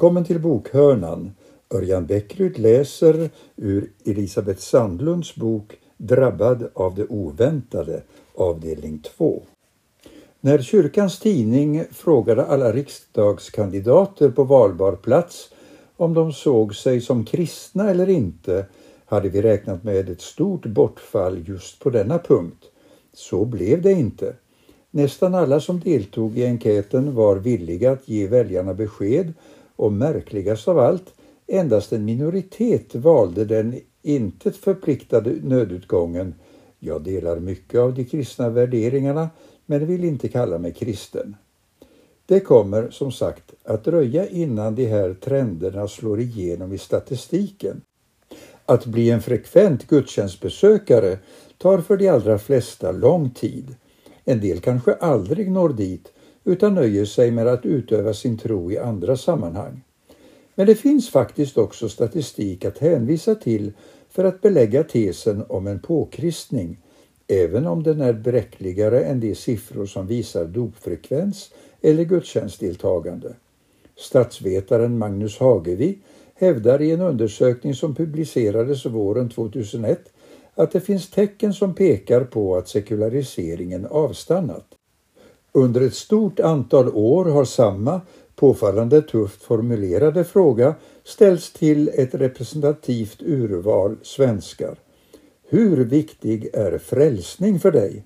Välkommen till bokhörnan. Örjan Bäckryd läser ur Elisabeth Sandlunds bok Drabbad av det oväntade, avdelning 2. När kyrkans tidning frågade alla riksdagskandidater på valbar plats om de såg sig som kristna eller inte hade vi räknat med ett stort bortfall just på denna punkt. Så blev det inte. Nästan alla som deltog i enkäten var villiga att ge väljarna besked och märkligast av allt, endast en minoritet valde den intet förpliktade nödutgången. Jag delar mycket av de kristna värderingarna men vill inte kalla mig kristen. Det kommer som sagt att dröja innan de här trenderna slår igenom i statistiken. Att bli en frekvent gudstjänstbesökare tar för de allra flesta lång tid. En del kanske aldrig når dit utan nöjer sig med att utöva sin tro i andra sammanhang. Men det finns faktiskt också statistik att hänvisa till för att belägga tesen om en påkristning, även om den är bräckligare än de siffror som visar dopfrekvens eller gudstjänstdeltagande. Statsvetaren Magnus Hagevi hävdar i en undersökning som publicerades våren 2001 att det finns tecken som pekar på att sekulariseringen avstannat. Under ett stort antal år har samma påfallande tufft formulerade fråga ställts till ett representativt urval svenskar. Hur viktig är frälsning för dig?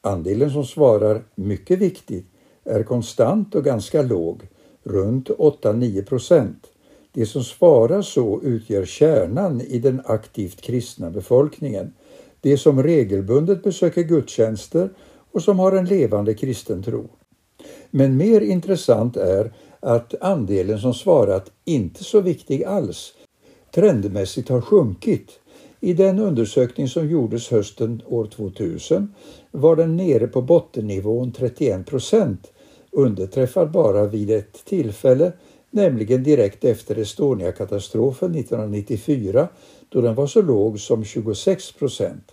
Andelen som svarar mycket viktigt är konstant och ganska låg, runt 8-9 procent. De som svarar så utgör kärnan i den aktivt kristna befolkningen. De som regelbundet besöker gudstjänster och som har en levande kristen tro. Men mer intressant är att andelen som svarat inte så viktig alls trendmässigt har sjunkit. I den undersökning som gjordes hösten år 2000 var den nere på bottennivån 31 procent, underträffad bara vid ett tillfälle nämligen direkt efter Estonia-katastrofen 1994 då den var så låg som 26 procent.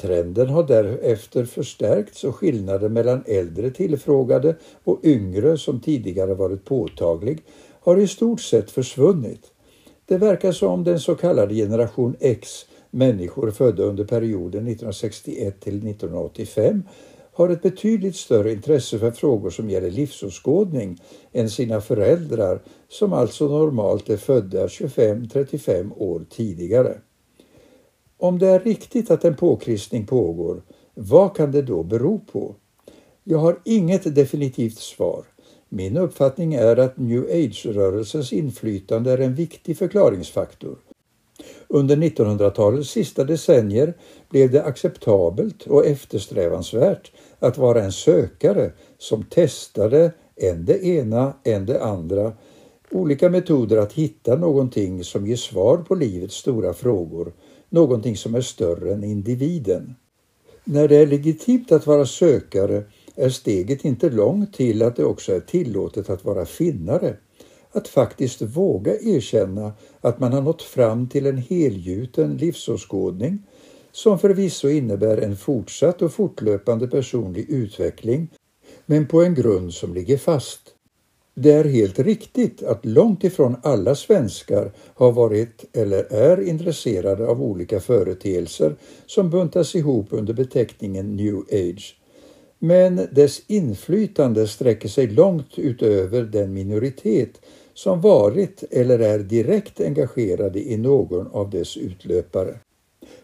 Trenden har därefter förstärkts och skillnaden mellan äldre tillfrågade och yngre som tidigare varit påtaglig har i stort sett försvunnit. Det verkar som den så kallade generation X, människor födda under perioden 1961 till 1985, har ett betydligt större intresse för frågor som gäller livsåskådning än sina föräldrar som alltså normalt är födda 25-35 år tidigare. Om det är riktigt att en påkristning pågår, vad kan det då bero på? Jag har inget definitivt svar. Min uppfattning är att new age-rörelsens inflytande är en viktig förklaringsfaktor. Under 1900-talets sista decennier blev det acceptabelt och eftersträvansvärt att vara en sökare som testade än det ena, än det andra, olika metoder att hitta någonting som ger svar på livets stora frågor, någonting som är större än individen. När det är legitimt att vara sökare är steget inte långt till att det också är tillåtet att vara finnare. Att faktiskt våga erkänna att man har nått fram till en helgjuten livsåskådning som förvisso innebär en fortsatt och fortlöpande personlig utveckling men på en grund som ligger fast. Det är helt riktigt att långt ifrån alla svenskar har varit eller är intresserade av olika företeelser som buntas ihop under beteckningen new age. Men dess inflytande sträcker sig långt utöver den minoritet som varit eller är direkt engagerade i någon av dess utlöpare.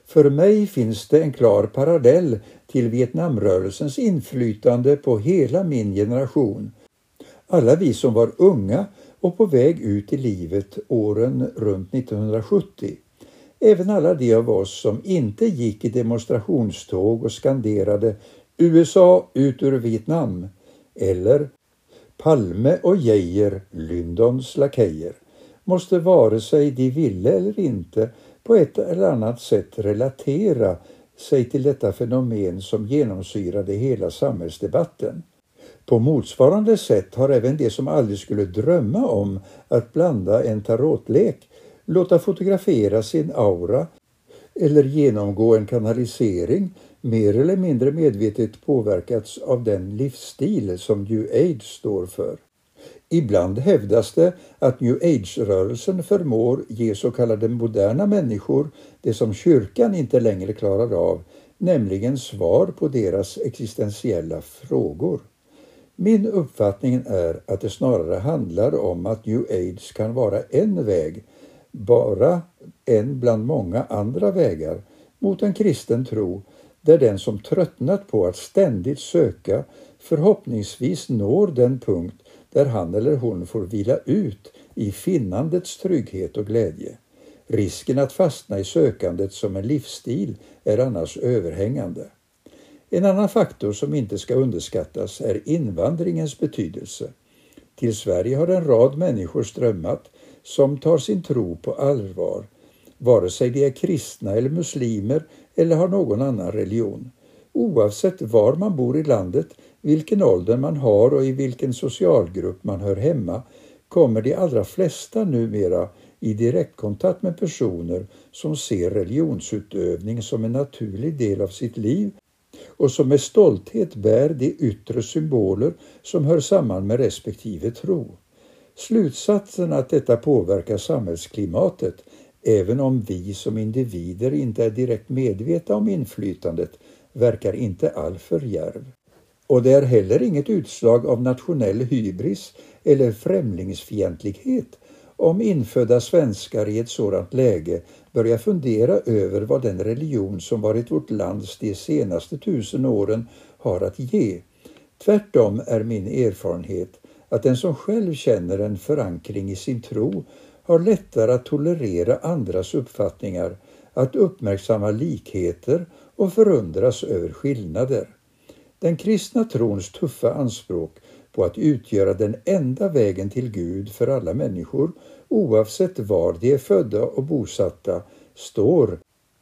För mig finns det en klar parallell till Vietnamrörelsens inflytande på hela min generation. Alla vi som var unga och på väg ut i livet åren runt 1970. Även alla de av oss som inte gick i demonstrationståg och skanderade USA ut ur Vietnam eller Palme och Geijer, Lyndons lakejer, måste vare sig de ville eller inte på ett eller annat sätt relatera sig till detta fenomen som genomsyrade hela samhällsdebatten. På motsvarande sätt har även de som aldrig skulle drömma om att blanda en tarotlek, låta fotografera sin aura eller genomgå en kanalisering mer eller mindre medvetet påverkats av den livsstil som New Age står för. Ibland hävdas det att new age-rörelsen förmår ge så kallade moderna människor det som kyrkan inte längre klarar av, nämligen svar på deras existentiella frågor. Min uppfattning är att det snarare handlar om att new age kan vara en väg, bara en bland många andra vägar, mot en kristen tro där den som tröttnat på att ständigt söka förhoppningsvis når den punkt där han eller hon får vila ut i finnandets trygghet och glädje. Risken att fastna i sökandet som en livsstil är annars överhängande. En annan faktor som inte ska underskattas är invandringens betydelse. Till Sverige har en rad människor strömmat som tar sin tro på allvar, vare sig de är kristna eller muslimer eller har någon annan religion. Oavsett var man bor i landet, vilken ålder man har och i vilken socialgrupp man hör hemma kommer de allra flesta numera i direktkontakt med personer som ser religionsutövning som en naturlig del av sitt liv och som med stolthet bär de yttre symboler som hör samman med respektive tro. Slutsatsen att detta påverkar samhällsklimatet, även om vi som individer inte är direkt medvetna om inflytandet, verkar inte alltför djärv. Och det är heller inget utslag av nationell hybris eller främlingsfientlighet om infödda svenskar i ett sådant läge börja fundera över vad den religion som varit vårt lands de senaste tusen åren har att ge. Tvärtom är min erfarenhet att den som själv känner en förankring i sin tro har lättare att tolerera andras uppfattningar, att uppmärksamma likheter och förundras över skillnader. Den kristna trons tuffa anspråk på att utgöra den enda vägen till Gud för alla människor oavsett var de är födda och bosatta står,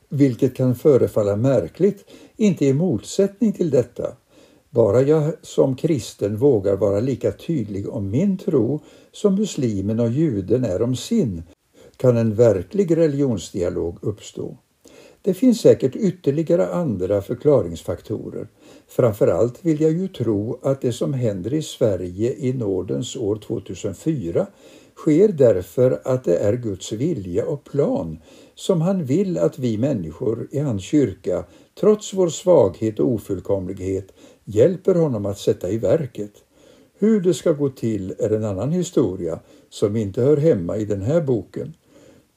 vilket kan förefalla märkligt, inte i motsättning till detta. Bara jag som kristen vågar vara lika tydlig om min tro som muslimen och juden är om sin kan en verklig religionsdialog uppstå. Det finns säkert ytterligare andra förklaringsfaktorer. Framförallt vill jag ju tro att det som händer i Sverige i nådens år 2004 sker därför att det är Guds vilja och plan som han vill att vi människor i hans kyrka, trots vår svaghet och ofullkomlighet, hjälper honom att sätta i verket. Hur det ska gå till är en annan historia som inte hör hemma i den här boken.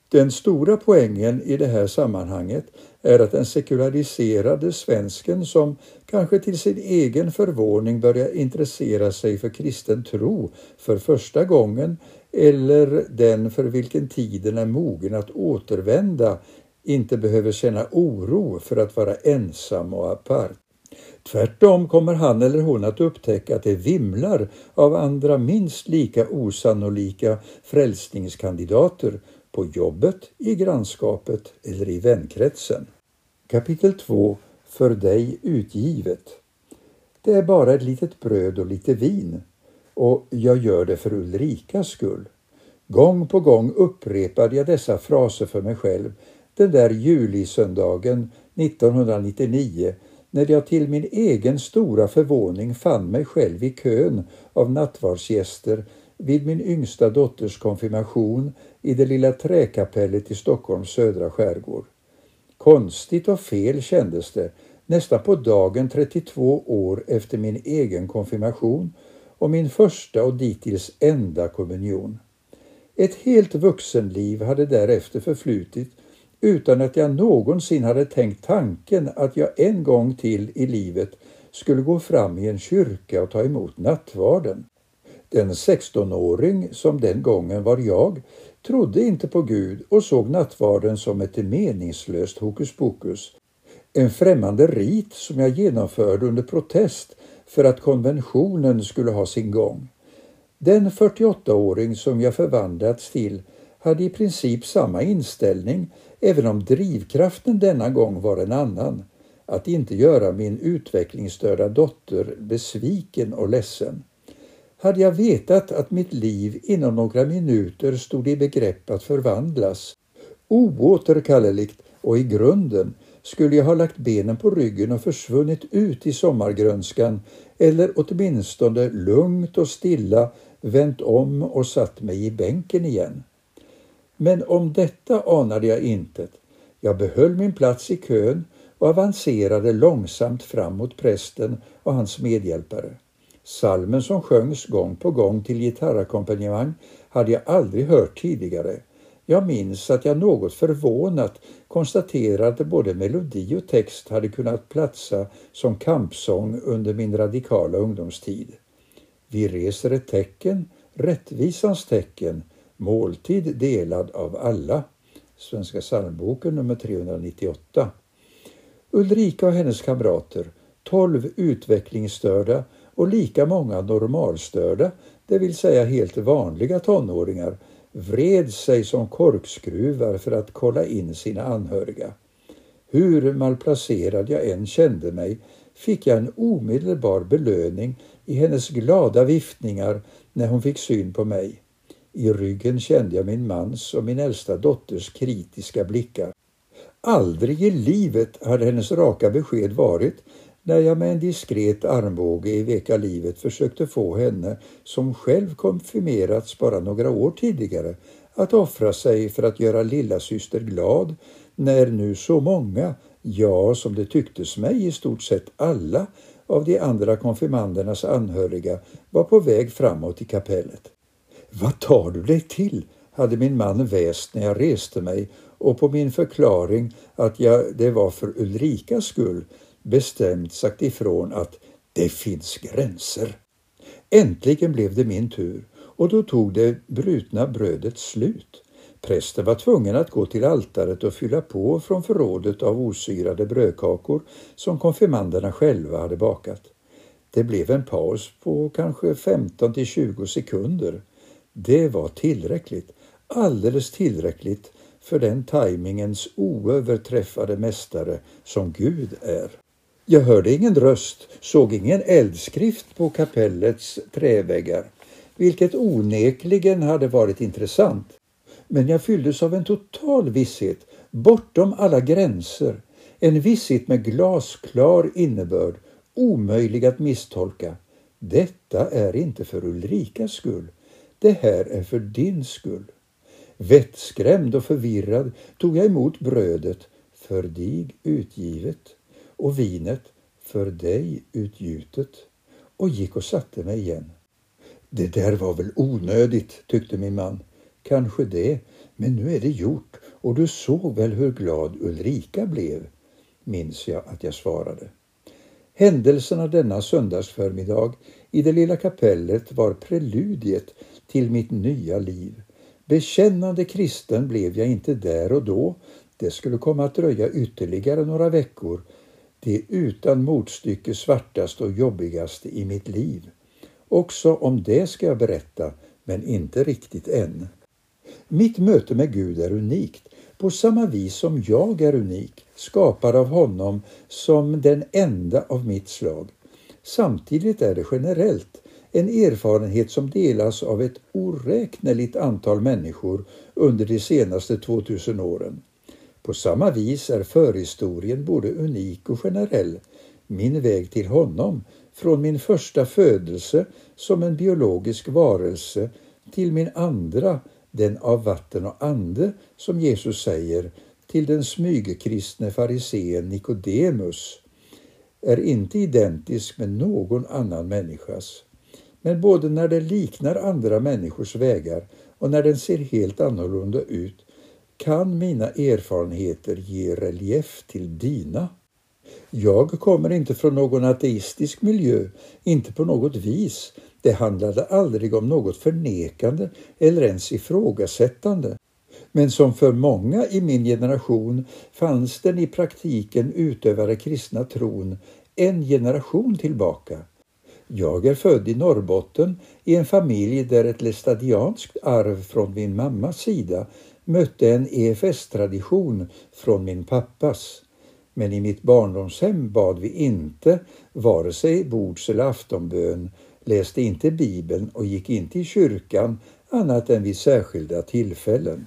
Den stora poängen i det här sammanhanget är att den sekulariserade svensken som kanske till sin egen förvåning börjar intressera sig för kristen tro för första gången eller den för vilken tiden är mogen att återvända inte behöver känna oro för att vara ensam och apart. Tvärtom kommer han eller hon att upptäcka att det vimlar av andra minst lika osannolika frälsningskandidater på jobbet, i grannskapet eller i vänkretsen. Kapitel 2 För dig utgivet. Det är bara ett litet bröd och lite vin och jag gör det för Ulrikas skull. Gång på gång upprepade jag dessa fraser för mig själv den där julisöndagen 1999 när jag till min egen stora förvåning fann mig själv i kön av nattvardsgäster vid min yngsta dotters konfirmation i det lilla träkapellet i Stockholms södra skärgård. Konstigt och fel kändes det nästan på dagen 32 år efter min egen konfirmation och min första och dittills enda kommunion. Ett helt vuxenliv hade därefter förflutit utan att jag någonsin hade tänkt tanken att jag en gång till i livet skulle gå fram i en kyrka och ta emot nattvarden. Den 16-åring som den gången var jag trodde inte på Gud och såg nattvarden som ett meningslöst hokus pokus. En främmande rit som jag genomförde under protest för att konventionen skulle ha sin gång. Den 48-åring som jag förvandlats till hade i princip samma inställning även om drivkraften denna gång var en annan. Att inte göra min utvecklingsstörda dotter besviken och ledsen. Hade jag vetat att mitt liv inom några minuter stod i begrepp att förvandlas, oåterkalleligt och i grunden, skulle jag ha lagt benen på ryggen och försvunnit ut i sommargrönskan eller åtminstone lugnt och stilla vänt om och satt mig i bänken igen. Men om detta anade jag intet. Jag behöll min plats i kön och avancerade långsamt fram mot prästen och hans medhjälpare. Salmen som sjöngs gång på gång till gitarrackompanjemang hade jag aldrig hört tidigare. Jag minns att jag något förvånat konstaterade att både melodi och text hade kunnat platsa som kampsång under min radikala ungdomstid. Vi reser ett tecken, rättvisans tecken, måltid delad av alla. Svenska psalmboken nummer 398. Ulrika och hennes kamrater, tolv utvecklingsstörda och lika många normalstörda, det vill säga helt vanliga tonåringar, vred sig som korkskruvar för att kolla in sina anhöriga. Hur malplacerad jag än kände mig fick jag en omedelbar belöning i hennes glada viftningar när hon fick syn på mig. I ryggen kände jag min mans och min äldsta dotters kritiska blickar. Aldrig i livet hade hennes raka besked varit när jag med en diskret armbåge i veka livet försökte få henne, som själv konfirmerats bara några år tidigare, att offra sig för att göra lilla syster glad när nu så många, ja, som det tycktes mig i stort sett alla av de andra konfirmandernas anhöriga var på väg framåt i kapellet. Vad tar du dig till? hade min man väst när jag reste mig och på min förklaring att jag, det var för Ulrikas skull bestämt sagt ifrån att det finns gränser. Äntligen blev det min tur och då tog det brutna brödet slut. Prästen var tvungen att gå till altaret och fylla på från förrådet av osyrade brödkakor som konfirmanderna själva hade bakat. Det blev en paus på kanske 15 till 20 sekunder. Det var tillräckligt, alldeles tillräckligt för den tajmingens oöverträffade mästare som Gud är. Jag hörde ingen röst, såg ingen eldskrift på kapellets träväggar, vilket onekligen hade varit intressant. Men jag fylldes av en total visshet, bortom alla gränser, en visshet med glasklar innebörd, omöjlig att misstolka. Detta är inte för Ulrikas skull, det här är för din skull. Vettskrämd och förvirrad tog jag emot brödet, för dig utgivet, och vinet, för dig utgjutet, och gick och satte mig igen. Det där var väl onödigt, tyckte min man. Kanske det, men nu är det gjort och du såg väl hur glad Ulrika blev, minns jag att jag svarade. Händelserna denna söndagsförmiddag i det lilla kapellet var preludiet till mitt nya liv. Bekännande kristen blev jag inte där och då. Det skulle komma att dröja ytterligare några veckor. Det utan motstycke svartaste och jobbigaste i mitt liv. Också om det ska jag berätta, men inte riktigt än. Mitt möte med Gud är unikt, på samma vis som jag är unik, skapad av honom som den enda av mitt slag. Samtidigt är det generellt, en erfarenhet som delas av ett oräkneligt antal människor under de senaste 2000 åren. På samma vis är förhistorien både unik och generell. Min väg till honom, från min första födelse som en biologisk varelse till min andra, den av vatten och ande, som Jesus säger, till den smygkristne farisén Nikodemus, är inte identisk med någon annan människas. Men både när den liknar andra människors vägar och när den ser helt annorlunda ut kan mina erfarenheter ge relief till dina. Jag kommer inte från någon ateistisk miljö, inte på något vis. Det handlade aldrig om något förnekande eller ens ifrågasättande. Men som för många i min generation fanns den i praktiken utövade kristna tron en generation tillbaka. Jag är född i Norrbotten i en familj där ett lestadianskt arv från min mammas sida mötte en EFS-tradition från min pappas. Men i mitt barndomshem bad vi inte vare sig bords eller aftonbön, läste inte Bibeln och gick inte i kyrkan annat än vid särskilda tillfällen.